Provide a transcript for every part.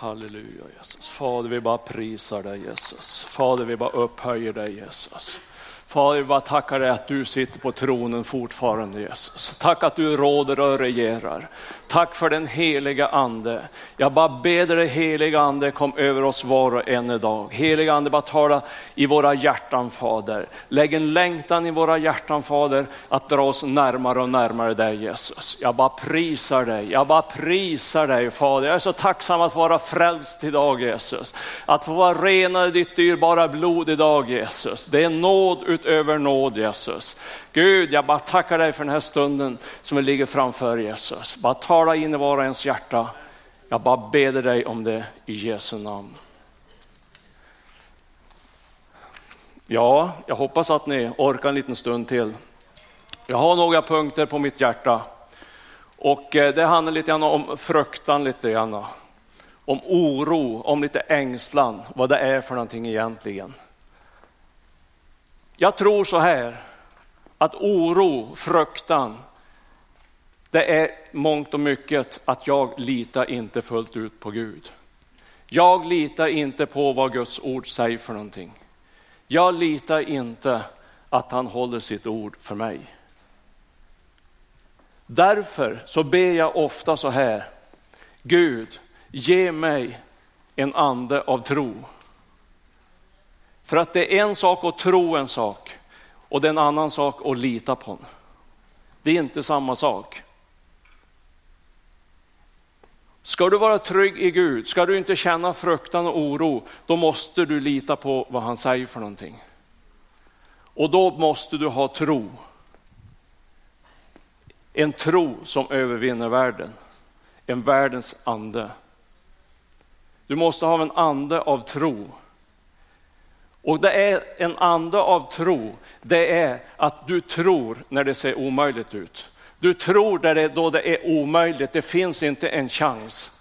Halleluja Jesus. Fader vi bara prisar dig Jesus. Fader vi bara upphöjer dig Jesus. Fader, vi bara tackar dig att du sitter på tronen fortfarande Jesus. Tack att du råder och regerar. Tack för den heliga ande. Jag bara ber dig heliga ande kom över oss var och en idag. Heliga ande bara tala i våra hjärtan Fader. Lägg en längtan i våra hjärtan Fader att dra oss närmare och närmare dig Jesus. Jag bara prisar dig, jag bara prisar dig Fader. Jag är så tacksam att vara frälst idag Jesus. Att få vara renad i ditt dyrbara blod idag Jesus. Det är nåd utöver nåd Jesus. Gud, jag bara tackar dig för den här stunden som vi ligger framför Jesus. Bara tala in i var och ens hjärta. Jag bara beder dig om det i Jesu namn. Ja, jag hoppas att ni orkar en liten stund till. Jag har några punkter på mitt hjärta och eh, det handlar lite grann om fruktan, lite grann. om oro, om lite ängslan, vad det är för någonting egentligen. Jag tror så här, att oro, fruktan, det är mångt och mycket att jag litar inte fullt ut på Gud. Jag litar inte på vad Guds ord säger för någonting. Jag litar inte att han håller sitt ord för mig. Därför så ber jag ofta så här, Gud ge mig en ande av tro. För att det är en sak att tro en sak och det är en annan sak att lita på den. Det är inte samma sak. Ska du vara trygg i Gud, ska du inte känna fruktan och oro, då måste du lita på vad han säger för någonting. Och då måste du ha tro. En tro som övervinner världen, en världens ande. Du måste ha en ande av tro och det är en ande av tro, det är att du tror när det ser omöjligt ut. Du tror där det, då det är omöjligt, det finns inte en chans.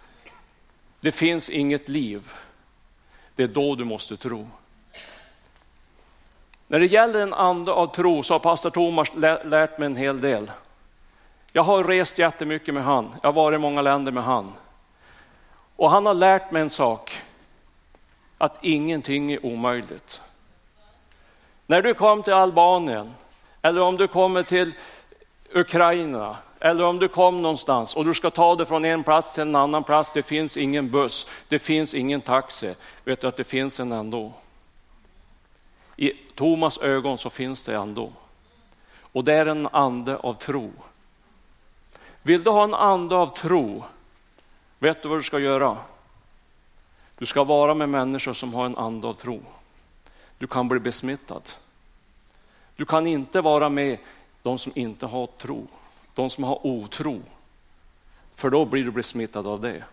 Det finns inget liv. Det är då du måste tro. När det gäller en ande av tro så har pastor Thomas lärt mig en hel del. Jag har rest jättemycket med han, jag har varit i många länder med han. Och han har lärt mig en sak att ingenting är omöjligt. När du kom till Albanien, eller om du kommer till Ukraina, eller om du kom någonstans och du ska ta dig från en plats till en annan plats, det finns ingen buss, det finns ingen taxi, vet du att det finns en ändå. I Thomas ögon så finns det ändå. Och det är en ande av tro. Vill du ha en ande av tro, vet du vad du ska göra? Du ska vara med människor som har en ande av tro. Du kan bli besmittad. Du kan inte vara med de som inte har tro, de som har otro. För då blir du besmittad av det.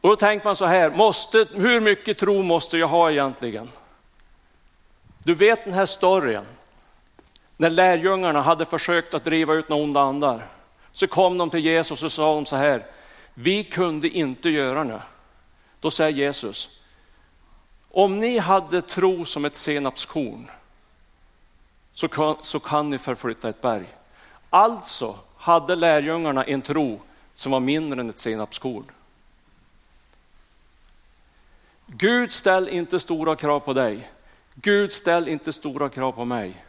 Och då tänker man så här, måste, hur mycket tro måste jag ha egentligen? Du vet den här storyn, när lärjungarna hade försökt att driva ut några onda andar. Så kom de till Jesus och sa de så här, vi kunde inte göra det. Då säger Jesus, om ni hade tro som ett senapskorn så kan, så kan ni förflytta ett berg. Alltså hade lärjungarna en tro som var mindre än ett senapskorn. Gud ställ inte stora krav på dig. Gud ställ inte stora krav på mig.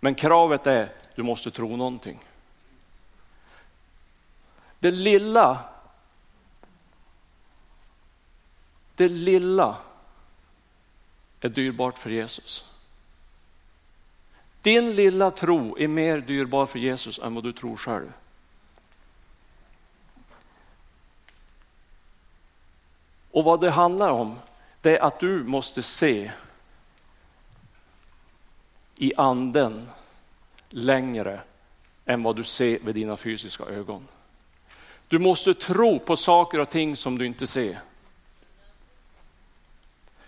Men kravet är, du måste tro någonting. Det lilla, det lilla är dyrbart för Jesus. Din lilla tro är mer dyrbar för Jesus än vad du tror själv. Och vad det handlar om, det är att du måste se i anden längre än vad du ser med dina fysiska ögon. Du måste tro på saker och ting som du inte ser.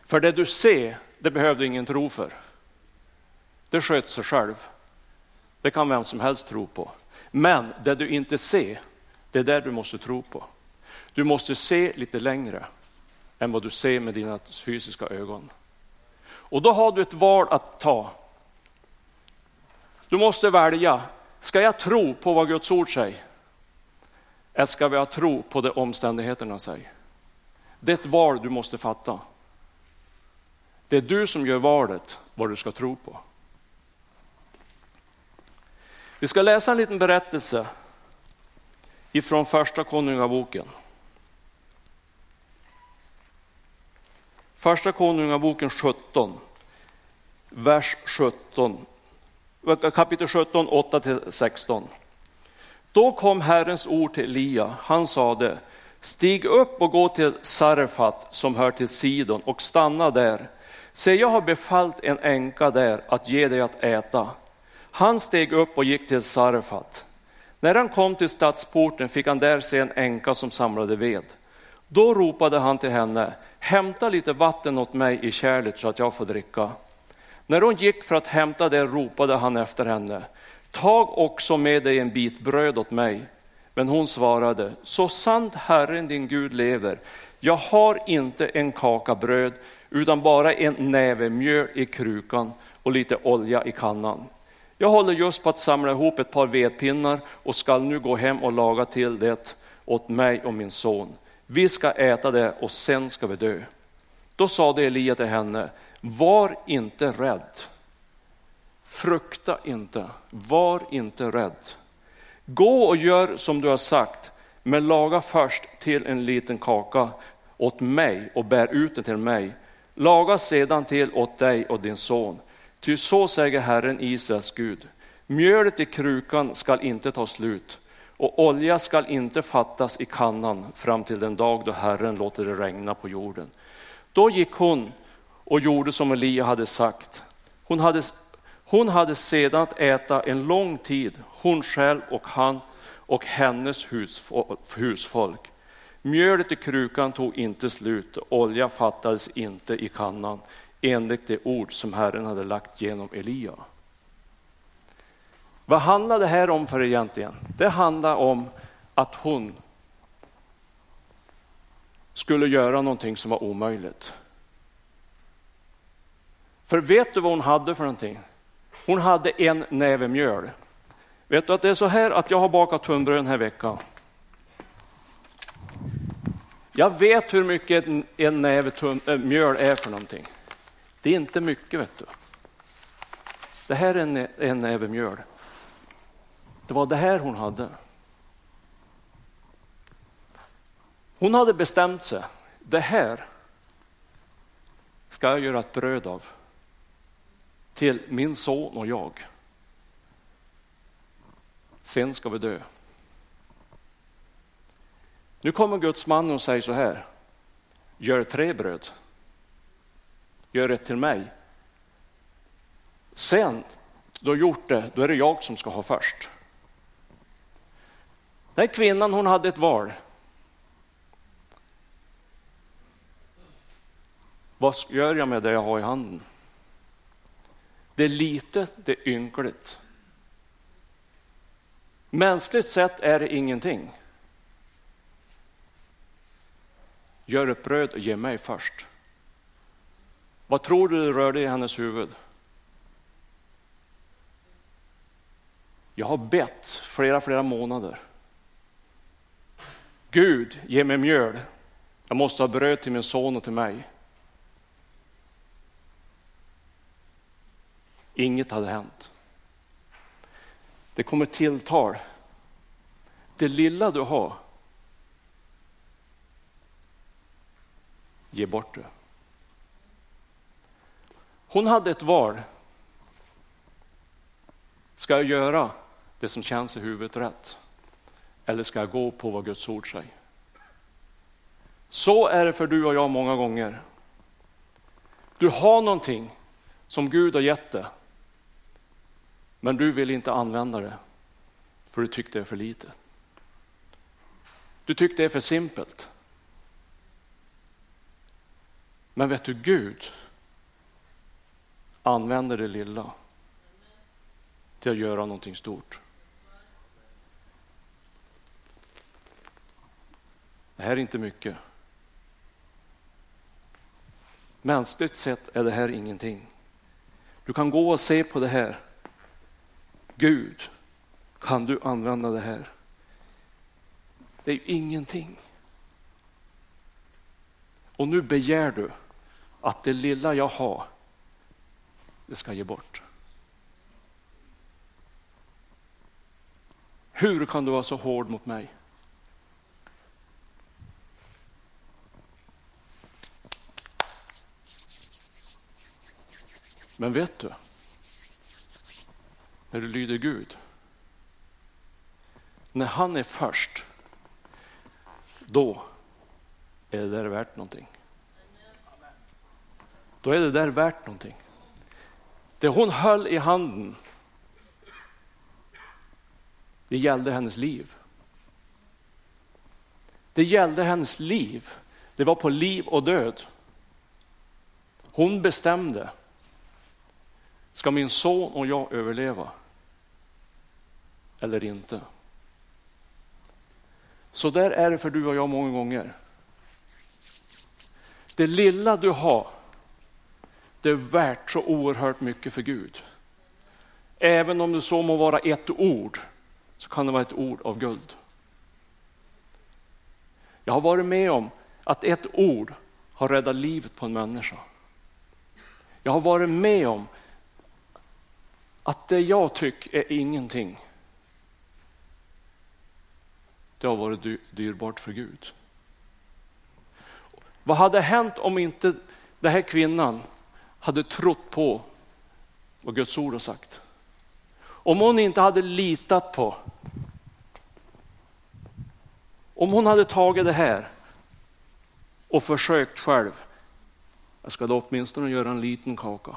För det du ser, det behöver du ingen tro för. Det sköter sig själv. Det kan vem som helst tro på. Men det du inte ser, det är det du måste tro på. Du måste se lite längre än vad du ser med dina fysiska ögon. Och då har du ett val att ta. Du måste välja, ska jag tro på vad Guds ord säger? Eller ska vi ha tro på det omständigheterna säger? Det är ett val du måste fatta. Det är du som gör valet vad du ska tro på. Vi ska läsa en liten berättelse ifrån första konungaboken. Första konungaboken 17, vers 17, kapitel 17, 8-16. Då kom Herrens ord till Elia, han sade, stig upp och gå till Sarefat som hör till Sidon och stanna där. Se, jag har befallt en änka där att ge dig att äta. Han steg upp och gick till Sarefat. När han kom till stadsporten fick han där se en änka som samlade ved. Då ropade han till henne, hämta lite vatten åt mig i kärlet så att jag får dricka. När hon gick för att hämta det ropade han efter henne, tag också med dig en bit bröd åt mig. Men hon svarade, så sant Herren din Gud lever, jag har inte en kaka bröd utan bara en näve mjöl i krukan och lite olja i kannan. Jag håller just på att samla ihop ett par vedpinnar och skall nu gå hem och laga till det åt mig och min son. Vi ska äta det och sen ska vi dö. Då sade Elia till henne, var inte rädd. Frukta inte, var inte rädd. Gå och gör som du har sagt, men laga först till en liten kaka åt mig och bär ut den till mig. Laga sedan till åt dig och din son. Ty så säger Herren Israels Gud. Mjölet i krukan skall inte ta slut och olja skall inte fattas i kannan fram till den dag då Herren låter det regna på jorden. Då gick hon och gjorde som Elia hade sagt. Hon hade, hon hade sedan att äta en lång tid, hon själv och han och hennes husfolk. Mjölet i krukan tog inte slut, olja fattades inte i kannan, enligt det ord som Herren hade lagt genom Elia. Vad handlar det här om för egentligen? Det handlar om att hon skulle göra någonting som var omöjligt. För vet du vad hon hade för någonting? Hon hade en näve mjöl. Vet du att det är så här att jag har bakat tunnbröd den här veckan. Jag vet hur mycket en näve äh, mjöl är för någonting. Det är inte mycket vet du. Det här är en, en näve mjöl. Det var det här hon hade. Hon hade bestämt sig. Det här ska jag göra ett bröd av till min son och jag. Sen ska vi dö. Nu kommer Guds man och säger så här. Gör tre bröd. Gör ett till mig. Sen, du har gjort det, då är det jag som ska ha först. Den här kvinnan hon hade ett val. Vad gör jag med det jag har i handen? Det är litet, det är ynkligt. Mänskligt sett är det ingenting. Gör ett bröd och ge mig först. Vad tror du rörde i hennes huvud? Jag har bett flera, flera månader. Gud, ge mig mjöl. Jag måste ha bröd till min son och till mig. Inget hade hänt. Det kommer tilltal. Det lilla du har, ge bort det. Hon hade ett val. Ska jag göra det som känns i huvudet rätt? Eller ska jag gå på vad Guds ord säger? Så är det för du och jag många gånger. Du har någonting som Gud har gett dig. Men du vill inte använda det för du tyckte det är för lite. Du tyckte det är för simpelt. Men vet du, Gud använder det lilla till att göra någonting stort. Det här är inte mycket. Mänskligt sett är det här ingenting. Du kan gå och se på det här. Gud, kan du använda det här? det är ju ingenting. Och nu begär du att det lilla jag har, det ska ge bort. Hur kan du vara så hård mot mig? Men vet du, när du lyder Gud, när han är först, då är det där värt någonting. Då är det där värt någonting. Det hon höll i handen, det gällde hennes liv. Det gällde hennes liv. Det var på liv och död. Hon bestämde. Ska min son och jag överleva? Eller inte? Så där är det för du och jag många gånger. Det lilla du har, det är värt så oerhört mycket för Gud. Även om det så må vara ett ord, så kan det vara ett ord av guld. Jag har varit med om att ett ord har räddat livet på en människa. Jag har varit med om att det jag tycker är ingenting, det har varit dyrbart för Gud. Vad hade hänt om inte den här kvinnan hade trott på vad Guds ord har sagt? Om hon inte hade litat på, om hon hade tagit det här och försökt själv, jag ska då åtminstone göra en liten kaka.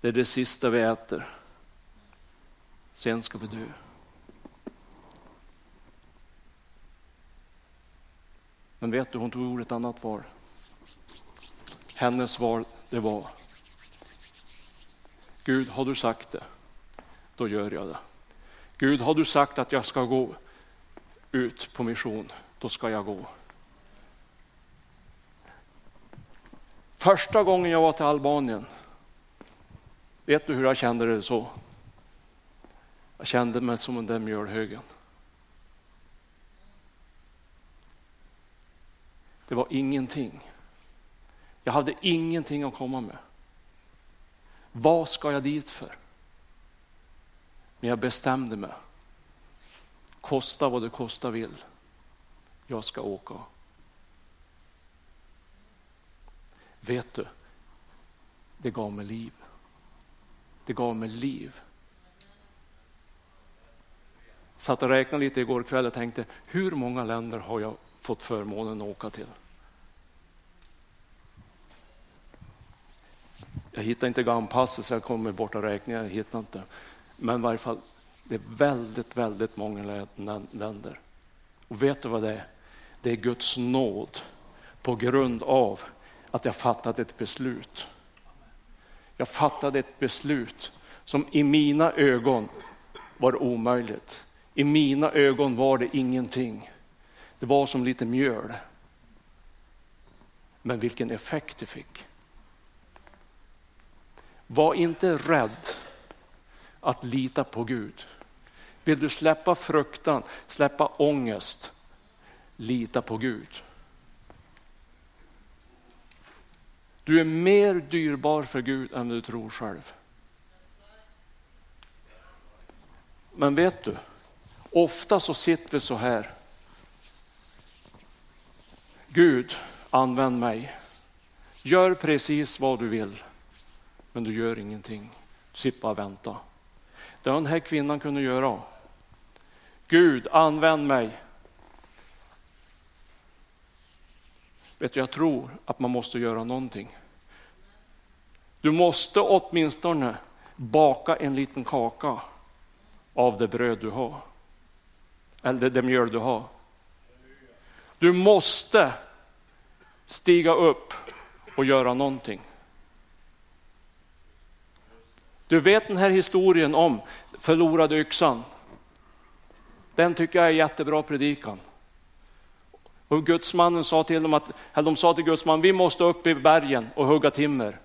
Det är det sista vi äter. Sen ska vi dö. Men vet du, hon tog ett annat val. Hennes val, det var Gud, har du sagt det, då gör jag det. Gud, har du sagt att jag ska gå ut på mission, då ska jag gå. Första gången jag var till Albanien, vet du hur jag kände det så? Jag kände mig som den där mjölhögen. Det var ingenting. Jag hade ingenting att komma med. Vad ska jag dit för? Men jag bestämde mig. Kosta vad det kosta vill. Jag ska åka. Vet du, det gav mig liv. Det gav mig liv. Satt och räknade lite igår kväll och tänkte, hur många länder har jag fått förmånen att åka till? Jag hittar inte GAM-passet så jag kommer bort och räknar, jag hittar inte. Men i varje fall, det är väldigt, väldigt många länder. Och vet du vad det är? Det är Guds nåd på grund av att jag fattat ett beslut. Jag fattade ett beslut som i mina ögon var omöjligt. I mina ögon var det ingenting. Det var som lite mjöl. Men vilken effekt det fick. Var inte rädd att lita på Gud. Vill du släppa fruktan, släppa ångest, lita på Gud. Du är mer dyrbar för Gud än du tror själv. Men vet du, ofta så sitter vi så här. Gud, använd mig. Gör precis vad du vill men du gör ingenting. Du sitter bara och väntar. Det har den här kvinnan kunde göra. Gud, använd mig. Vet du, jag tror att man måste göra någonting. Du måste åtminstone baka en liten kaka av det bröd du har. Eller det mjöl du har. Du måste stiga upp och göra någonting. Du vet den här historien om förlorade yxan. Den tycker jag är jättebra predikan. Och gudsmannen sa till dem att, de sa till gudsmannen, vi måste upp i bergen och hugga timmer.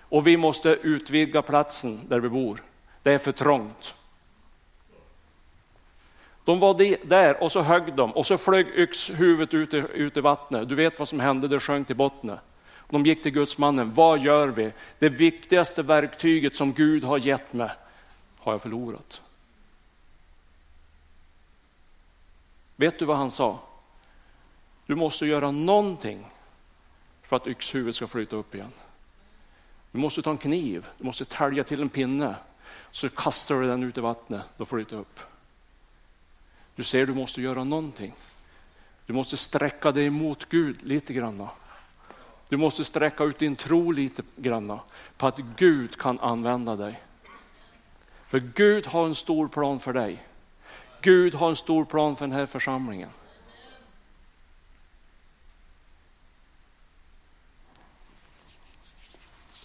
Och vi måste utvidga platsen där vi bor. Det är för trångt. De var där och så högg de och så flög yxhuvudet ut i, ut i vattnet. Du vet vad som hände, det sjönk till botten. De gick till gudsmannen, vad gör vi? Det viktigaste verktyget som Gud har gett mig har jag förlorat. Vet du vad han sa? Du måste göra någonting för att yxhuvudet ska flyta upp igen. Du måste ta en kniv, du måste tälja till en pinne, så kastar du den ut i vattnet, då flyter det upp. Du ser, du måste göra någonting. Du måste sträcka dig mot Gud lite granna. Du måste sträcka ut din tro lite granna på att Gud kan använda dig. För Gud har en stor plan för dig. Gud har en stor plan för den här församlingen.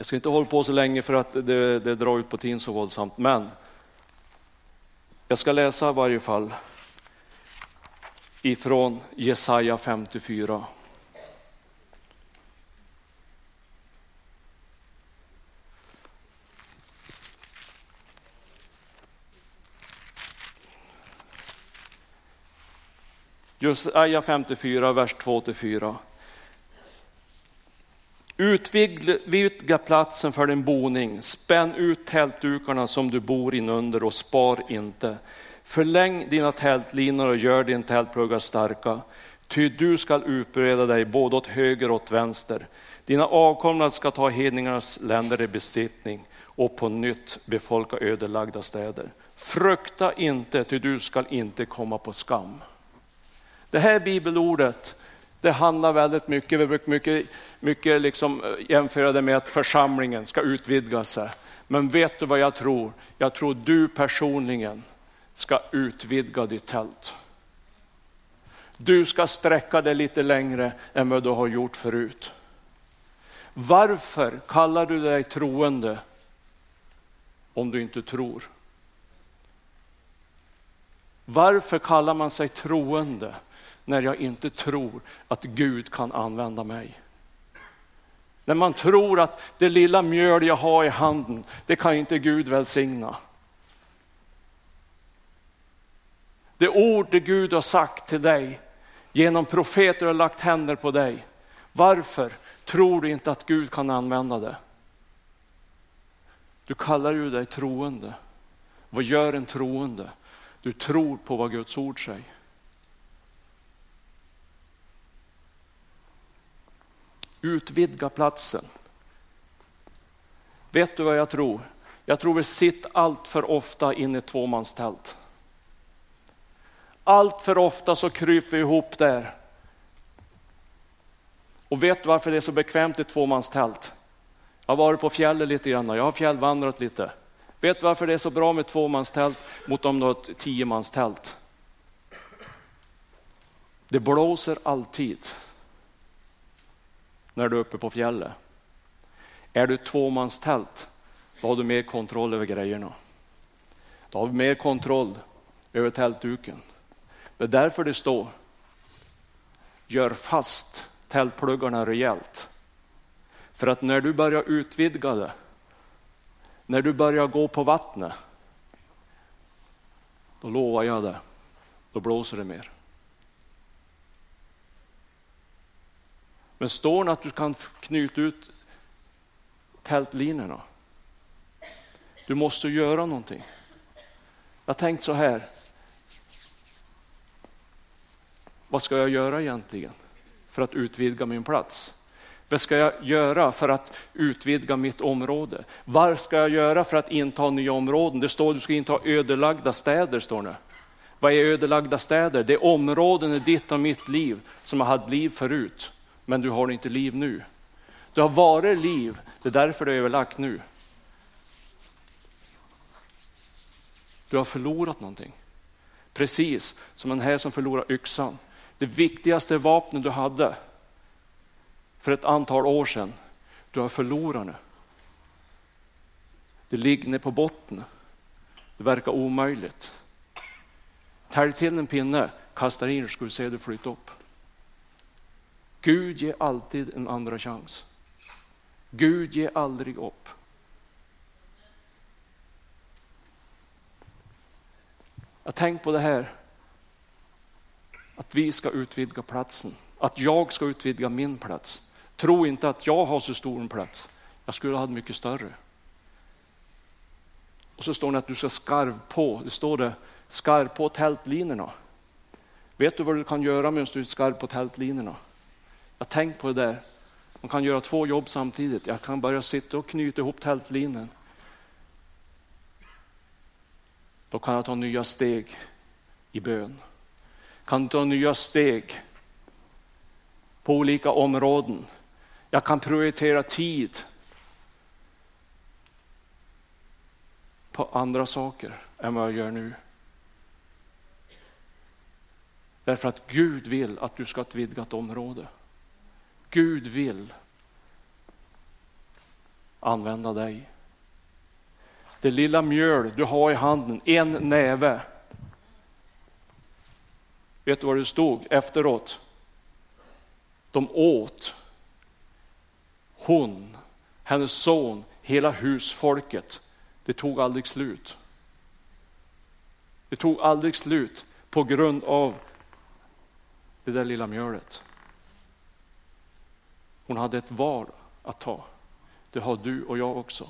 Jag ska inte hålla på så länge för att det, det drar ut på tiden så våldsamt, men jag ska läsa i varje fall ifrån Jesaja 54. Jesaja 54, vers 2-4. Utvidga platsen för din boning, spänn ut tältdukarna som du bor inunder och spar inte. Förläng dina tältlinor och gör din tältpluggar starka, ty du skall utbreda dig både åt höger och åt vänster. Dina avkomna ska ta hedningarnas länder i besittning och på nytt befolka ödelagda städer. Frukta inte, ty du skall inte komma på skam. Det här bibelordet det handlar väldigt mycket, vi brukar mycket, mycket liksom eh, jämföra det med att församlingen ska utvidga sig. Men vet du vad jag tror? Jag tror du personligen ska utvidga ditt tält. Du ska sträcka dig lite längre än vad du har gjort förut. Varför kallar du dig troende om du inte tror? Varför kallar man sig troende när jag inte tror att Gud kan använda mig. När man tror att det lilla mjöl jag har i handen, det kan inte Gud välsigna. Det ord det Gud har sagt till dig, genom profeter har lagt händer på dig. Varför tror du inte att Gud kan använda det? Du kallar ju dig troende. Vad gör en troende? Du tror på vad Guds ord säger. Utvidga platsen. Vet du vad jag tror? Jag tror vi sitter allt för ofta inne i tvåmanstält. Allt för ofta så kryper vi ihop där. Och vet du varför det är så bekvämt i tvåmanstält? Jag har varit på fjället lite grann, jag har fjällvandrat lite. Vet du varför det är så bra med tvåmanstält mot om du har ett tiomanstält? Det blåser alltid när du är uppe på fjället. Är du tvåmanstält, då har du mer kontroll över grejerna. Då har du mer kontroll över tältduken. Det är därför det står, gör fast tältpluggarna rejält. För att när du börjar utvidga det, när du börjar gå på vattnet, då lovar jag det, då blåser det mer. Men står det att du kan knyta ut tältlinorna? Du måste göra någonting. Jag har tänkt så här. Vad ska jag göra egentligen för att utvidga min plats? Vad ska jag göra för att utvidga mitt område? Vad ska jag göra för att inta nya områden? Det står att du ska inta ödelagda städer. står det. Vad är ödelagda städer? Det är områden i ditt och mitt liv som har haft liv förut men du har inte liv nu. Du har varit liv, det är därför du är överlagt nu. Du har förlorat någonting. Precis som den här som förlorar yxan. Det viktigaste vapnet du hade för ett antal år sedan, du har förlorat det. Det ligger nere på botten. Det verkar omöjligt. Tälj till en pinne, kasta in så ska du se det flyta upp. Gud ger alltid en andra chans. Gud ger aldrig upp. Jag tänkt på det här. att vi ska utvidga platsen, att jag ska utvidga min plats. Tro inte att jag har så stor en plats. Jag skulle ha mycket större. Och så står det att du ska skarv på, det står det, skarv på tältlinorna. Vet du vad du kan göra medan du skarv på tältlinorna? Jag tänk på det där. Man kan göra två jobb samtidigt. Jag kan börja sitta och knyta ihop tältlinen. Då kan jag ta nya steg i bön. Kan ta nya steg på olika områden. Jag kan prioritera tid på andra saker än vad jag gör nu. Därför att Gud vill att du ska ha ett vidgat område. Gud vill använda dig. Det lilla mjöl du har i handen, en näve. Vet du vad det stod efteråt? De åt. Hon, hennes son, hela husfolket. Det tog aldrig slut. Det tog aldrig slut på grund av det där lilla mjölet. Hon hade ett val att ta. Det har du och jag också.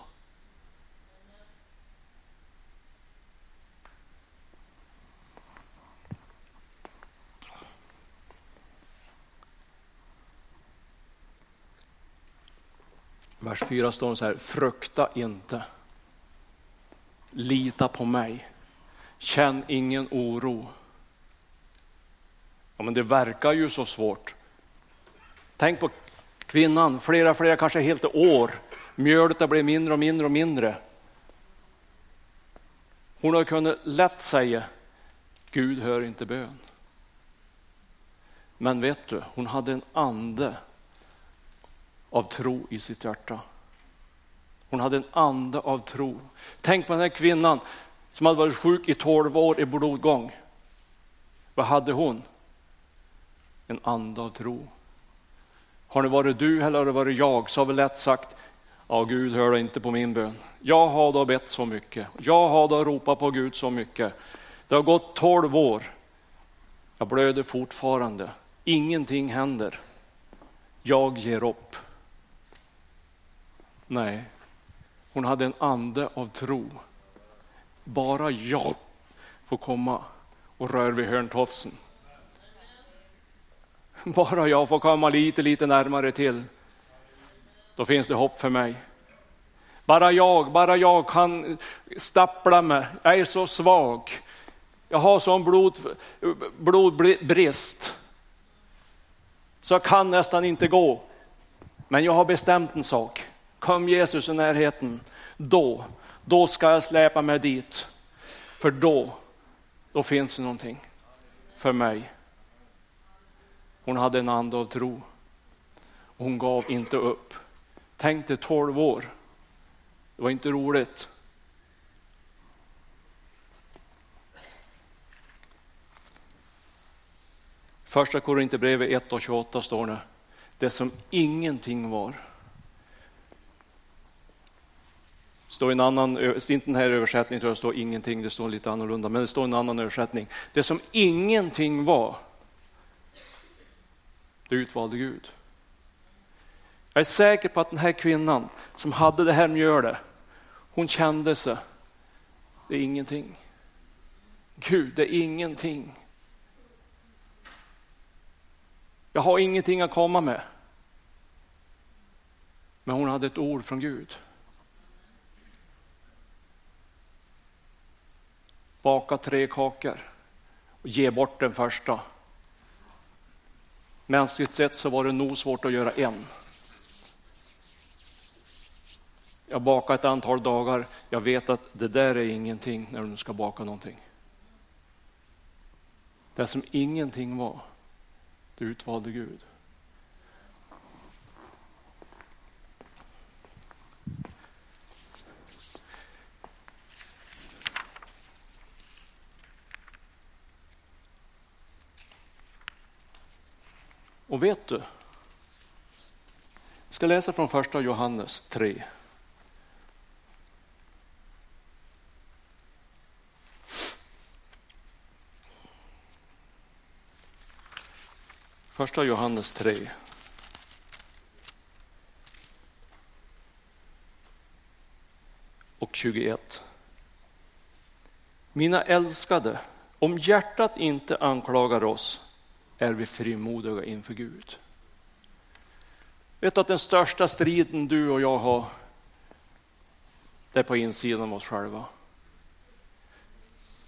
Vers 4 står det så här, frukta inte. Lita på mig. Känn ingen oro. Ja, men det verkar ju så svårt. Tänk på kvinnan, flera, flera, kanske helt år. Mjölet har blivit mindre och mindre och mindre. Hon har kunnat lätt säga, Gud hör inte bön. Men vet du, hon hade en ande av tro i sitt hjärta. Hon hade en ande av tro. Tänk på den här kvinnan som hade varit sjuk i tolv år i blodgång. Vad hade hon? En ande av tro. Har det varit du eller har det varit jag så har vi lätt sagt, ja Gud hör inte på min bön. Jag har då bett så mycket, jag har då ropat på Gud så mycket. Det har gått tolv år, jag blöder fortfarande, ingenting händer. Jag ger upp. Nej, hon hade en ande av tro. Bara jag får komma och röra vid hörntofsen. Bara jag får komma lite, lite närmare till. Då finns det hopp för mig. Bara jag, bara jag kan stappla mig. Jag är så svag. Jag har sån blod, blodbrist. Så jag kan nästan inte gå. Men jag har bestämt en sak. Kom Jesus i närheten, då, då ska jag släpa mig dit. För då, då finns det någonting för mig. Hon hade en ande av tro. Hon gav inte upp. Tänk dig 12 år. Det var inte roligt. Första Korinthierbrevet 1 och 28 står det. Det som ingenting var. står en annan, inte den här översättningen det står ingenting, det står lite annorlunda, men det står en annan översättning. Det som ingenting var, det utvalde Gud. Jag är säker på att den här kvinnan som hade det här mjölet, hon kände sig, det är ingenting. Gud, det är ingenting. Jag har ingenting att komma med. Men hon hade ett ord från Gud. Baka tre kakor och ge bort den första. Mänskligt sett så var det nog svårt att göra en. Jag bakade ett antal dagar. Jag vet att det där är ingenting när du ska baka någonting. Det som ingenting var, det utvalde Gud. Och vet du? Jag ska läsa från första Johannes 3. Första Johannes 3. Och 21. Mina älskade, om hjärtat inte anklagar oss är vi frimodiga inför Gud. Vet du att den största striden du och jag har, det är på insidan av oss själva.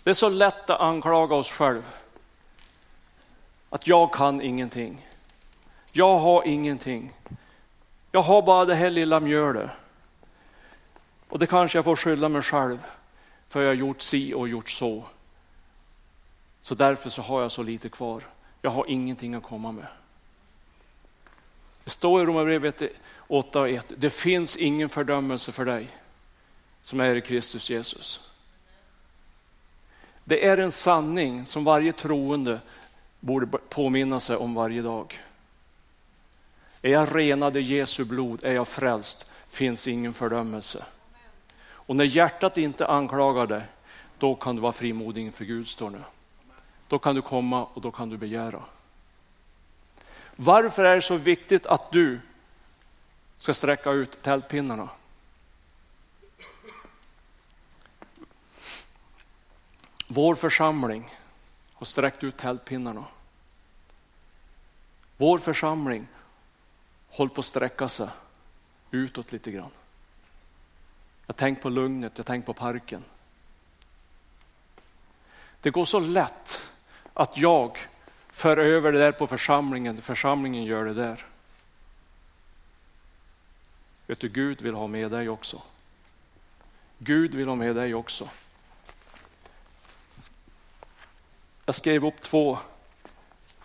Det är så lätt att anklaga oss själva. Att jag kan ingenting. Jag har ingenting. Jag har bara det här lilla mjölet. Och det kanske jag får skylla mig själv för jag har gjort si och gjort så. Så därför så har jag så lite kvar. Jag har ingenting att komma med. Det står i Romarbrevet 8 och 1, det finns ingen fördömelse för dig som är i Kristus Jesus. Det är en sanning som varje troende borde påminna sig om varje dag. Är jag renad i Jesu blod, är jag frälst, finns ingen fördömelse. Och när hjärtat inte anklagar dig, då kan du vara frimodig inför Gud, står nu. Då kan du komma och då kan du begära. Varför är det så viktigt att du ska sträcka ut tältpinnarna? Vår församling har sträckt ut tältpinnarna. Vår församling håller på att sträcka sig utåt lite grann. Jag tänker på lugnet, jag tänker på parken. Det går så lätt att jag för över det där på församlingen, församlingen gör det där. Vet du, Gud vill ha med dig också. Gud vill ha med dig också. Jag skrev upp två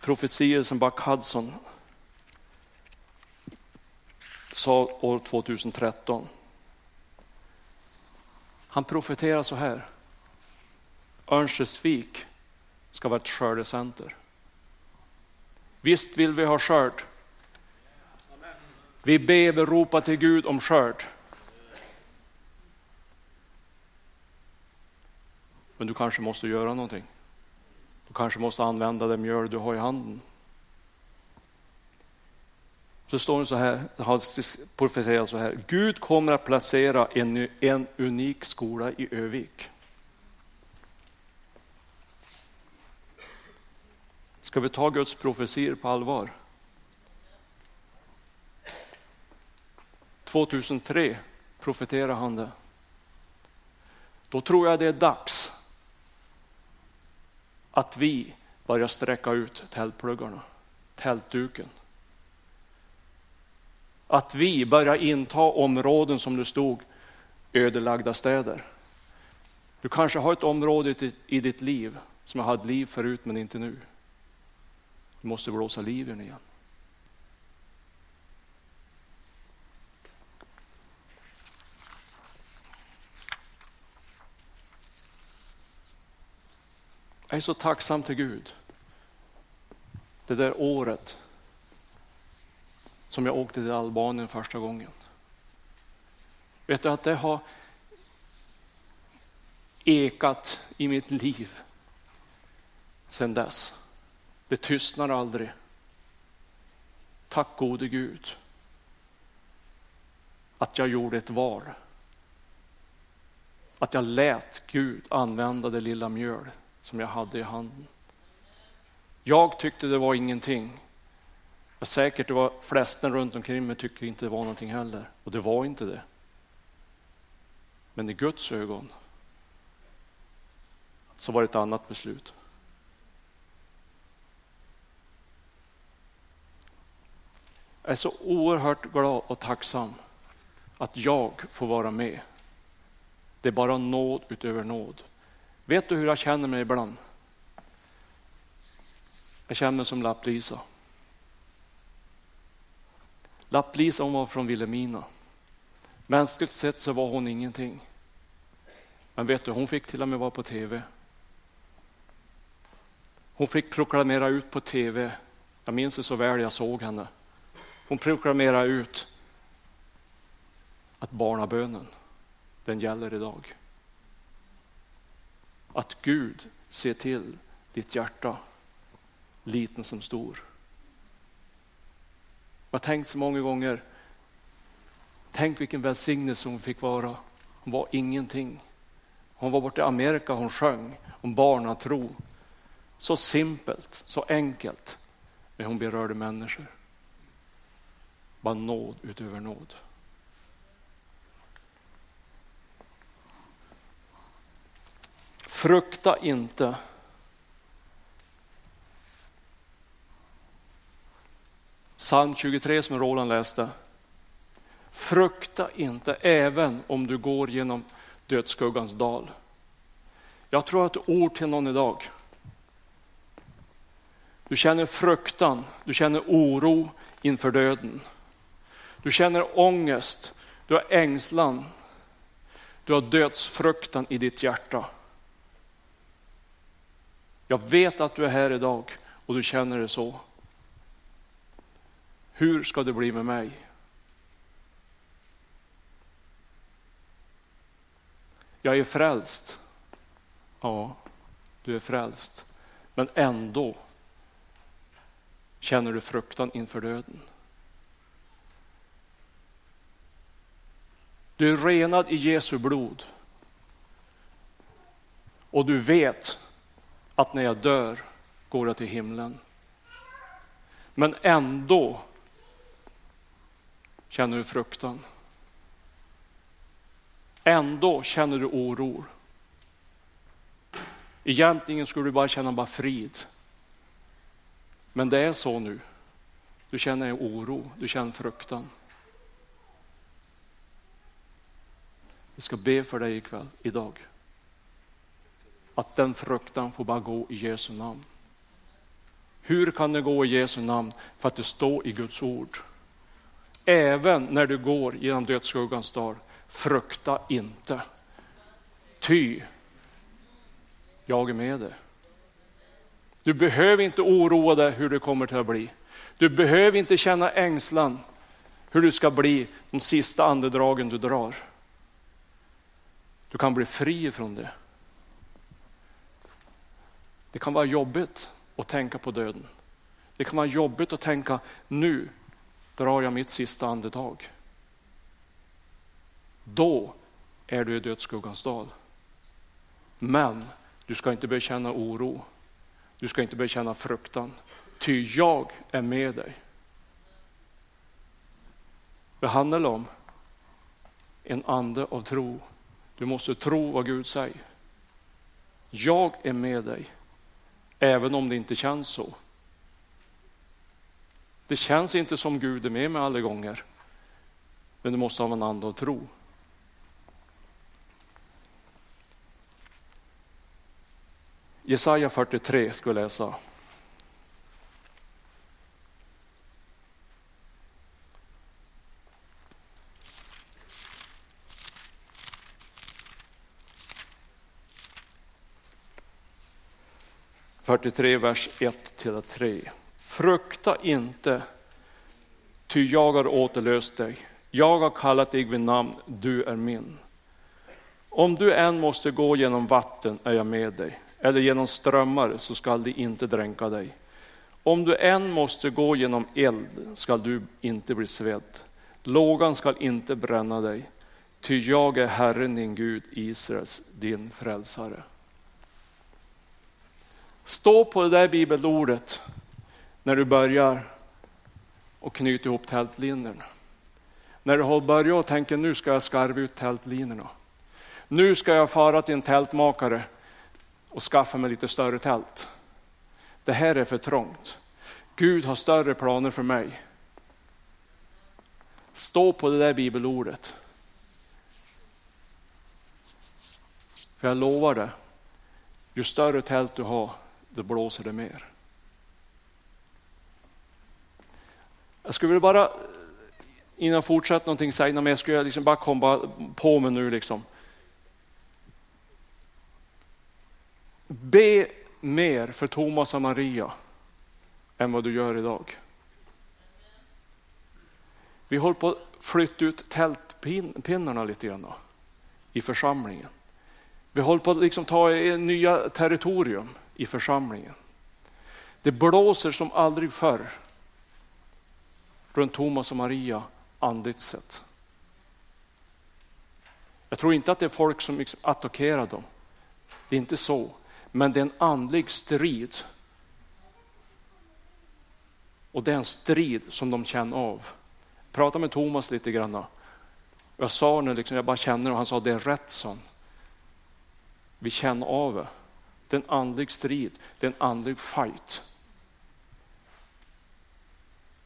profetier som Buck Hudson sa år 2013. Han profeterar så här. Örnsköldsvik ska vara ett skördecenter. Visst vill vi ha skörd. Vi ber och ropar till Gud om skörd. Men du kanske måste göra någonting. Du kanske måste använda det mjöl du har i handen. Så står det så här, har så här, Gud kommer att placera en, en unik skola i Övik. Ska vi ta Guds profetier på allvar? 2003 profeterade han det. Då tror jag det är dags att vi börjar sträcka ut tältpluggarna, tältduken. Att vi börjar inta områden som det stod ödelagda städer. Du kanske har ett område i ditt liv som har haft liv förut men inte nu. Du måste blåsa liv i den igen. Jag är så tacksam till Gud. Det där året som jag åkte till Albanien första gången. Vet du att det har ekat i mitt liv sedan dess. Det tystnar aldrig. Tack gode Gud att jag gjorde ett val. Att jag lät Gud använda det lilla mjöl som jag hade i handen. Jag tyckte det var ingenting. Jag säkert det var flesten runt omkring mig tyckte inte det var någonting heller. Och det var inte det. Men i Guds ögon så var det ett annat beslut. Jag är så oerhört glad och tacksam att jag får vara med. Det är bara nåd utöver nåd. Vet du hur jag känner mig ibland? Jag känner mig som Lapp-Lisa. Lapp-Lisa hon var från Vilhelmina. Mänskligt sett så var hon ingenting. Men vet du, hon fick till och med vara på tv. Hon fick proklamera ut på tv. Jag minns det så väl, jag såg henne. Hon proklamerar ut att barnabönen, den gäller idag. Att Gud ser till ditt hjärta, liten som stor. Jag har tänkt så många gånger, tänk vilken välsignelse hon fick vara. Hon var ingenting. Hon var borta i Amerika, hon sjöng om barnatro. Så simpelt, så enkelt, men hon berörde människor. Bara nåd utöver nåd. Frukta inte. Psalm 23 som Roland läste. Frukta inte även om du går genom dödsskuggans dal. Jag tror att ord till någon idag. Du känner fruktan, du känner oro inför döden. Du känner ångest, du har ängslan, du har dödsfruktan i ditt hjärta. Jag vet att du är här idag och du känner det så. Hur ska det bli med mig? Jag är frälst. Ja, du är frälst. Men ändå känner du fruktan inför döden. Du är renad i Jesu blod. Och du vet att när jag dör går jag till himlen. Men ändå känner du fruktan. Ändå känner du oro. Egentligen skulle du bara känna bara frid. Men det är så nu. Du känner oro, du känner fruktan. Vi ska be för dig ikväll, idag. Att den fruktan får bara gå i Jesu namn. Hur kan det gå i Jesu namn? För att det står i Guds ord. Även när du går genom dödsskuggans dal, frukta inte. Ty, jag är med dig. Du behöver inte oroa dig hur det kommer till att bli. Du behöver inte känna ängslan hur du ska bli de sista andedragen du drar. Du kan bli fri från det. Det kan vara jobbigt att tänka på döden. Det kan vara jobbigt att tänka, nu drar jag mitt sista andetag. Då är du i dödsskuggans dal. Men du ska inte börja känna oro. Du ska inte börja känna fruktan. Ty jag är med dig. Det handlar om en ande av tro. Du måste tro vad Gud säger. Jag är med dig, även om det inte känns så. Det känns inte som Gud är med mig alla gånger, men du måste ha en ande av tro. Jesaja 43 ska vi läsa. Fyrtiotre, vers 1-3. Frukta inte, ty jag har återlöst dig. Jag har kallat dig vid namn, du är min. Om du än måste gå genom vatten är jag med dig eller genom strömmar så skall de inte dränka dig. Om du än måste gå genom eld skall du inte bli svedd. Lågan skall inte bränna dig, ty jag är Herren din Gud, Israels, din frälsare. Stå på det där bibelordet när du börjar och knyta ihop tältlinorna. När du har börjat och tänker nu ska jag skarva ut tältlinorna. Nu ska jag fara till en tältmakare och skaffa mig lite större tält. Det här är för trångt. Gud har större planer för mig. Stå på det där bibelordet. För jag lovar dig, ju större tält du har, då blåser det mer. Jag skulle vilja bara, innan jag fortsätter någonting säga, men jag skulle liksom bara komma på mig nu liksom. Be mer för Thomas och Maria än vad du gör idag. Vi håller på att flytta ut tältpinnarna lite grann i församlingen. Vi håller på att liksom ta nya territorium i församlingen. Det blåser som aldrig förr. runt Thomas och Maria andligt sett. Jag tror inte att det är folk som liksom attackerar dem. Det är inte så. Men det är en andlig strid. Och det är en strid som de känner av. Jag pratade med Thomas lite grann. Jag sa nu, liksom, jag bara känner och han sa det är rätt son. Vi känner av det. Det är en andlig strid, det är en andlig fight.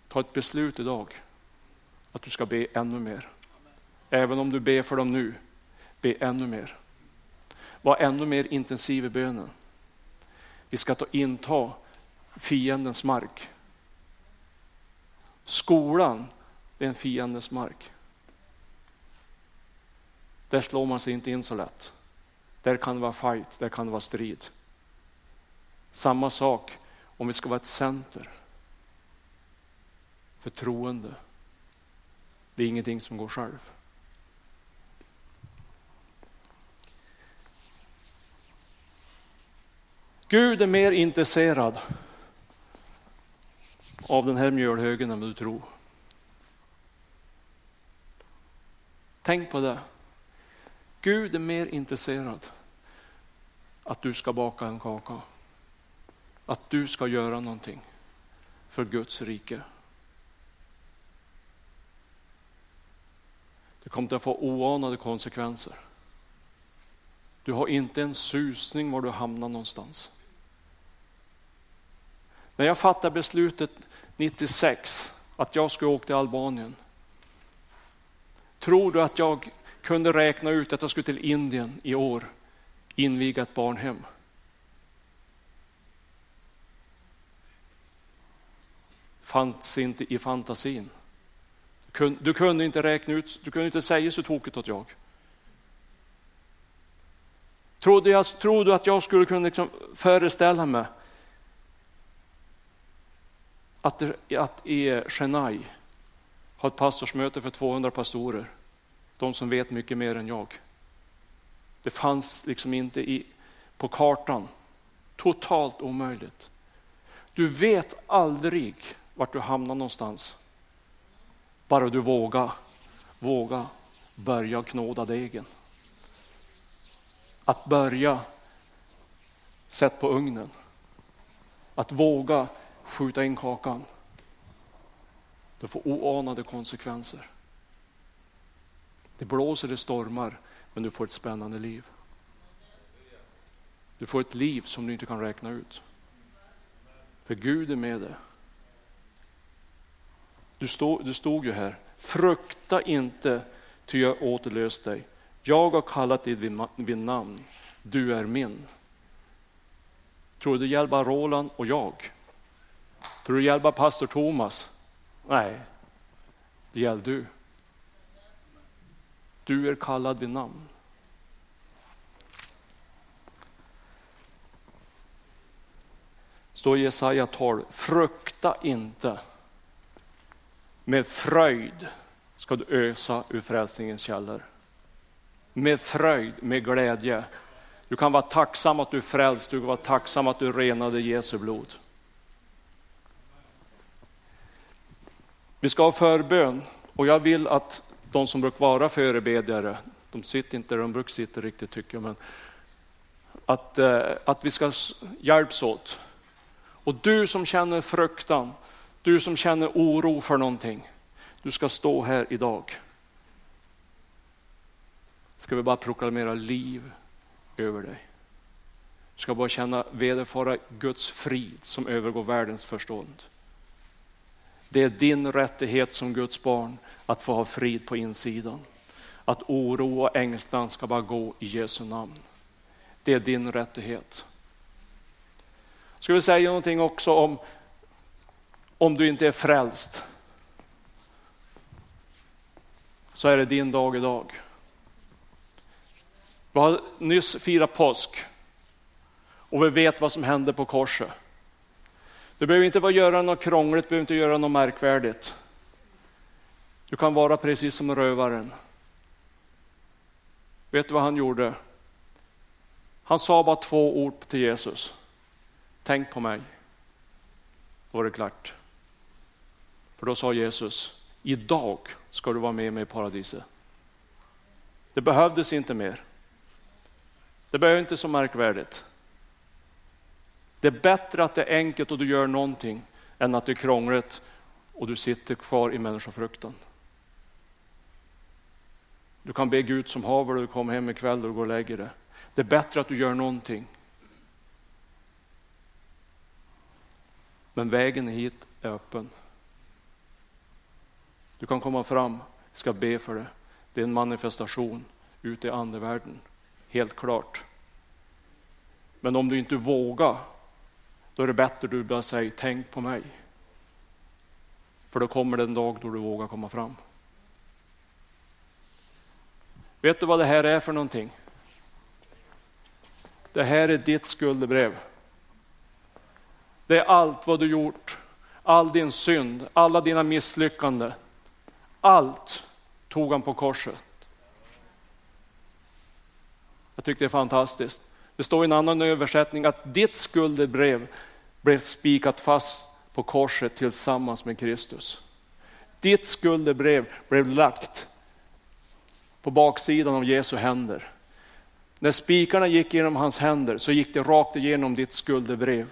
Ta ett beslut idag att du ska be ännu mer. Även om du ber för dem nu, be ännu mer. Var ännu mer intensiv i bönen. Vi ska ta inta fiendens mark. Skolan, det är en fiendens mark. Där slår man sig inte in så lätt. Där kan det vara fight, där kan det vara strid. Samma sak om vi ska vara ett center Förtroende. Det är ingenting som går själv. Gud är mer intresserad av den här mjölhögen än du tror. Tänk på det. Gud är mer intresserad att du ska baka en kaka. Att du ska göra någonting för Guds rike. Det kommer att få oanade konsekvenser. Du har inte en susning var du hamnar någonstans. När jag fattade beslutet 96 att jag skulle åka till Albanien. Tror du att jag kunde räkna ut att jag skulle till Indien i år, inviga ett barnhem? Fanns inte i fantasin. Du kunde inte räkna ut, du kunde inte säga så tokigt åt jag. Trodde, jag, trodde du att jag skulle kunna liksom föreställa mig att, att i Chennai ha ett pastorsmöte för 200 pastorer, de som vet mycket mer än jag. Det fanns liksom inte i, på kartan. Totalt omöjligt. Du vet aldrig vart du hamnar någonstans. Bara du vågar, våga börja knåda degen. Att börja sätta på ugnen. Att våga skjuta in kakan. Det får oanade konsekvenser. Det blåser, det stormar, men du får ett spännande liv. Du får ett liv som du inte kan räkna ut. För Gud är med dig. Du stod, du stod ju här, frukta inte, ty jag återlöst dig. Jag har kallat dig vid, vid namn, du är min. Tror du det gäller bara Roland och jag? Tror du det gäller bara pastor Thomas? Nej, det gäller du. Du är kallad vid namn. Står i Jesaja 12, frukta inte. Med fröjd ska du ösa ur frälsningens källor. Med fröjd, med glädje. Du kan vara tacksam att du är frälst, du kan vara tacksam att du renade Jesu blod. Vi ska ha förbön och jag vill att de som brukar vara förebedjare, de sitter inte där de brukar sitta riktigt tycker jag, men att, eh, att vi ska hjälps åt. Och du som känner fruktan, du som känner oro för någonting, du ska stå här idag. Ska vi bara proklamera liv över dig. Du ska bara känna vederfara Guds frid som övergår världens förstånd. Det är din rättighet som Guds barn att få ha frid på insidan. Att oro och ängslan ska bara gå i Jesu namn. Det är din rättighet. Ska vi säga någonting också om om du inte är frälst så är det din dag idag. Vi har nyss firat påsk och vi vet vad som hände på korset. Du behöver inte göra något krångligt, du behöver inte göra något märkvärdigt. Du kan vara precis som rövaren. Vet du vad han gjorde? Han sa bara två ord till Jesus. Tänk på mig. Då var det klart. För då sa Jesus, idag ska du vara med mig i paradiset. Det behövdes inte mer. Det behöver inte så märkvärdigt. Det är bättre att det är enkelt och du gör någonting än att det är krångligt och du sitter kvar i människofruktan. Du kan be Gud som haver och du kommer hem ikväll och går och lägger dig. Det är bättre att du gör någonting. Men vägen hit är öppen. Du kan komma fram, ska be för det. Det är en manifestation ute i andevärlden, helt klart. Men om du inte vågar, då är det bättre att du bara säger tänk på mig. För då kommer det en dag då du vågar komma fram. Vet du vad det här är för någonting? Det här är ditt skuldebrev. Det är allt vad du gjort, all din synd, alla dina misslyckanden. Allt tog han på korset. Jag tycker det är fantastiskt. Det står i en annan översättning att ditt skuldebrev blev spikat fast på korset tillsammans med Kristus. Ditt skuldebrev blev lagt på baksidan av Jesu händer. När spikarna gick genom hans händer så gick det rakt igenom ditt skuldebrev.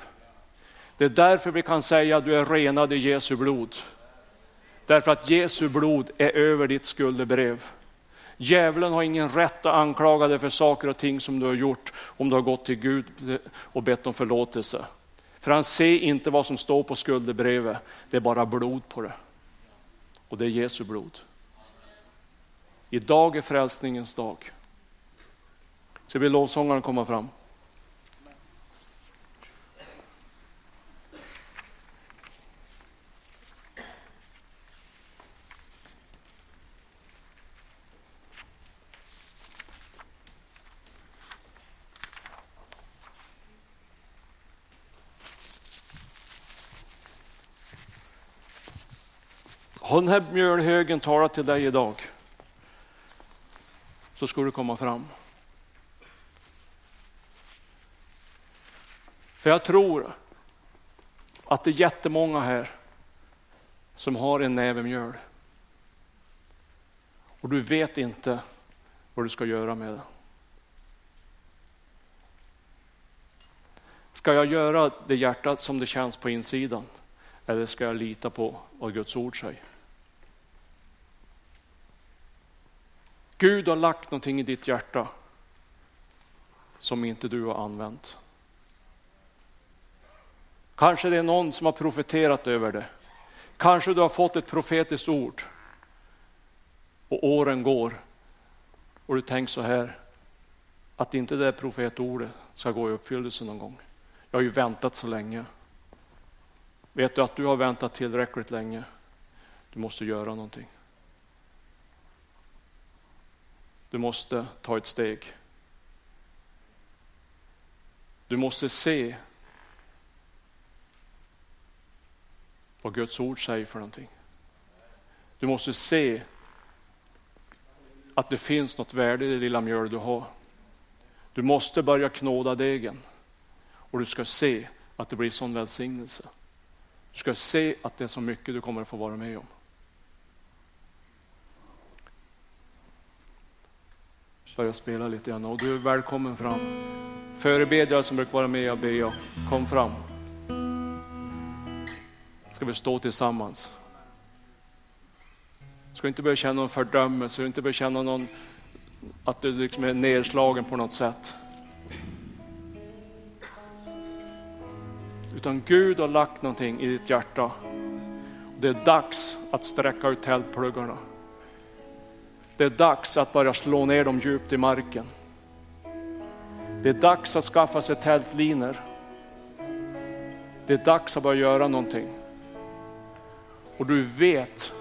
Det är därför vi kan säga att du är renad i Jesu blod. Därför att Jesu blod är över ditt skuldebrev. Djävulen har ingen rätt att anklaga dig för saker och ting som du har gjort om du har gått till Gud och bett om förlåtelse. För han ser inte vad som står på skuldebrevet, det är bara blod på det. Och det är Jesu blod. Idag är frälsningens dag. Så vi lovsångaren komma fram. Har den här mjölhögen talat till dig idag så ska du komma fram. För jag tror att det är jättemånga här som har en näve mjöl. Och du vet inte vad du ska göra med det. Ska jag göra det hjärtat som det känns på insidan? Eller ska jag lita på vad Guds ord säger? Gud har lagt någonting i ditt hjärta som inte du har använt. Kanske det är någon som har profeterat över det. Kanske du har fått ett profetiskt ord och åren går och du tänker så här att inte det profetordet ska gå i uppfyllelse någon gång. Jag har ju väntat så länge. Vet du att du har väntat tillräckligt länge? Du måste göra någonting. Du måste ta ett steg. Du måste se vad Guds ord säger för någonting. Du måste se att det finns något värde i det lilla mjöl du har. Du måste börja knåda degen och du ska se att det blir sån välsignelse. Du ska se att det är så mycket du kommer att få vara med om. Börja spela lite grann och du är välkommen fram. Förebedjare som brukar vara med och be, kom fram. Ska vi stå tillsammans. Ska inte börja känna någon fördömelse, inte börja känna någon, att du liksom är nedslagen på något sätt. Utan Gud har lagt någonting i ditt hjärta. Det är dags att sträcka ut tältpluggarna. Det är dags att börja slå ner dem djupt i marken. Det är dags att skaffa sig tältlinor. Det är dags att börja göra någonting. Och du vet,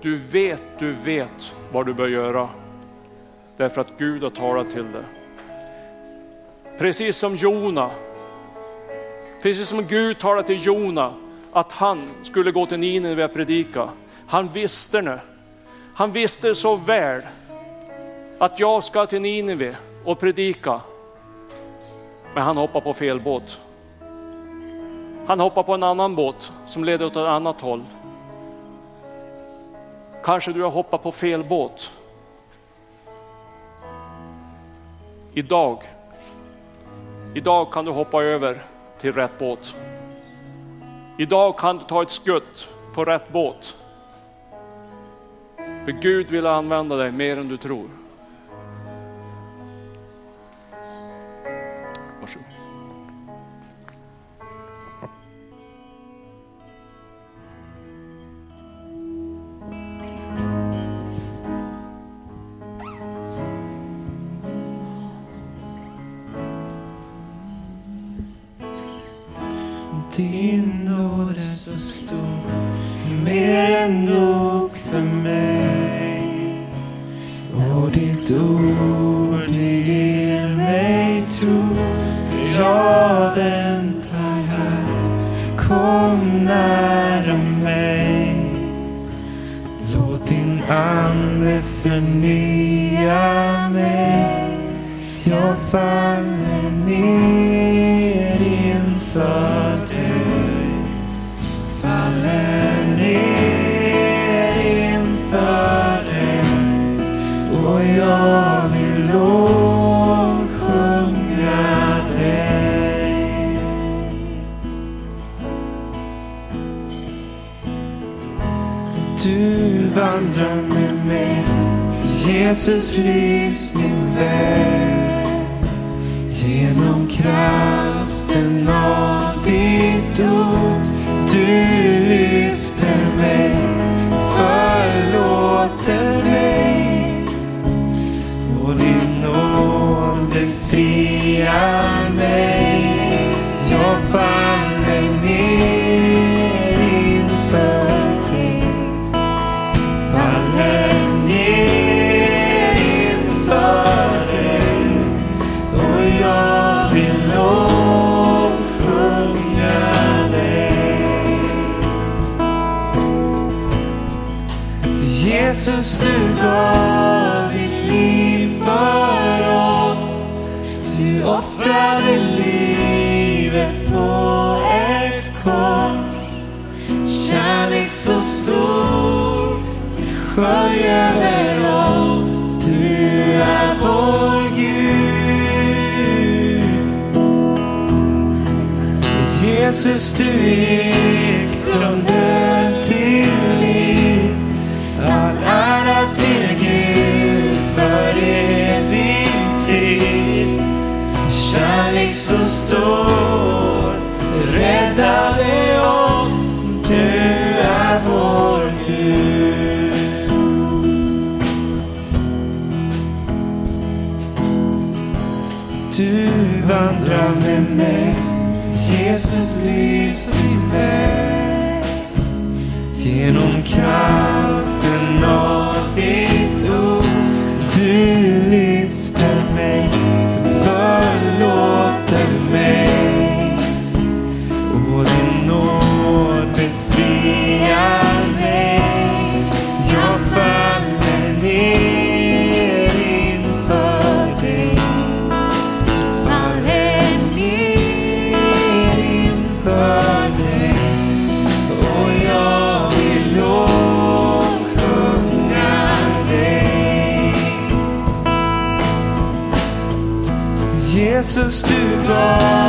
du vet, du vet vad du bör göra. Därför att Gud har talat till dig. Precis som Jona, precis som Gud talade till Jona att han skulle gå till Nineve och predika. Han visste nu han visste så väl att jag ska till Nineve och predika. Men han hoppade på fel båt. Han hoppar på en annan båt som leder åt ett annat håll. Kanske du har hoppat på fel båt. Idag, idag kan du hoppa över till rätt båt. Idag kan du ta ett skutt på rätt båt. För Gud vill använda dig mer än du tror. Kom nära mig. Låt din ande förnya mig. Jag faller ner inför Jesus lys min väg. Genom kraften av ditt ord Jesus, du gav ditt liv för oss. Du offrade livet på ett kors. Kärlek så stor skölj över oss. Du är vår Gud. Jesus, du är så räddade oss. Du är vår Gud. Du vandrar med mig, Jesus lys min väg. Genom kraften av du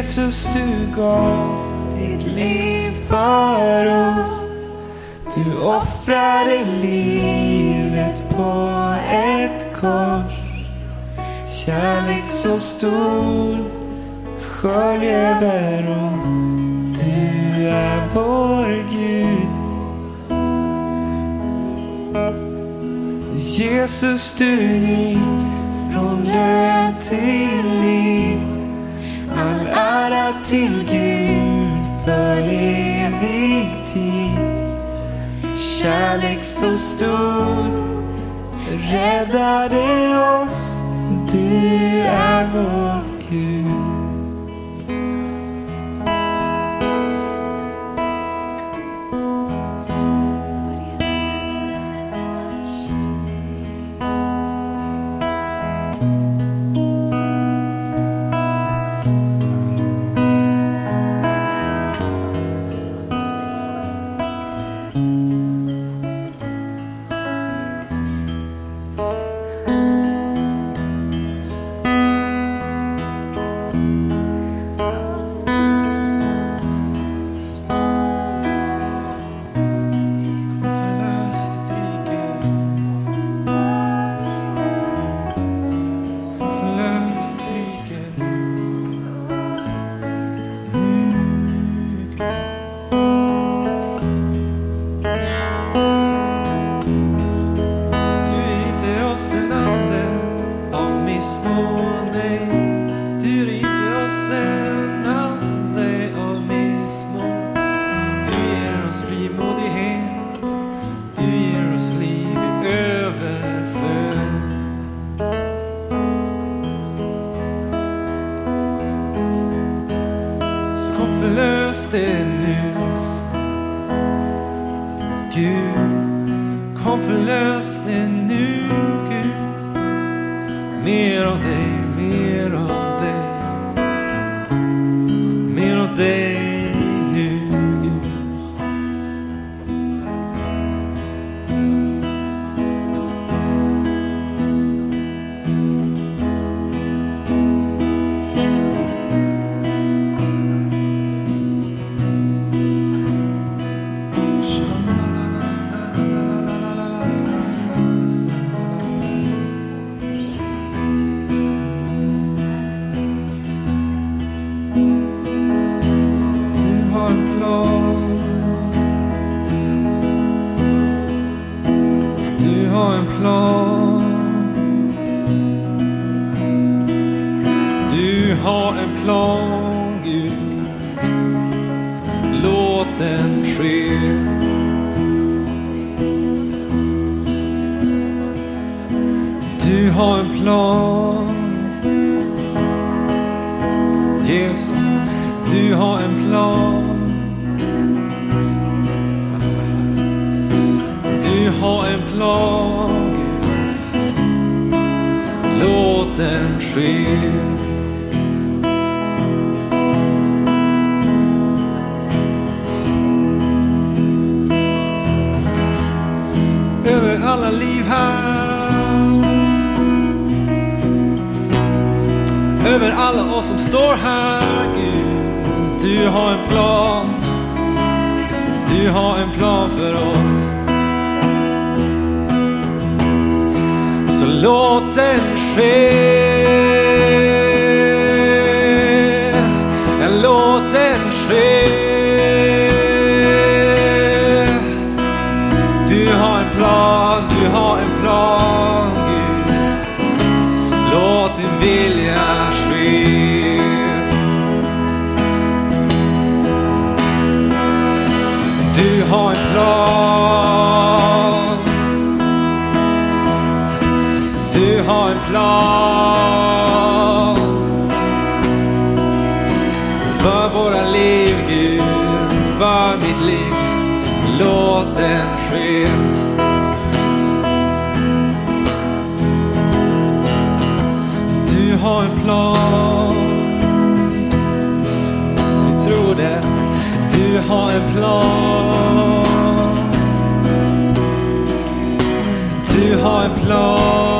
Jesus, du gav ditt liv för oss du offrade livet på ett kors. Kärlek så stor skölj över oss. Du är vår Gud. Jesus, du gick från död till liv. All ära till Gud för evig tid. Kärlek så stor räddade oss. Du är vår Gud. alla liv här. Över alla oss som står här, Gud. Du har en plan. Du har en plan för oss. Så låt den ske. Låt den ske. plan. Du har en plan för våra liv, Gud, för mitt liv. Låt den ske. Du har en plan. Vi tror det. Du har en plan. ha en plan.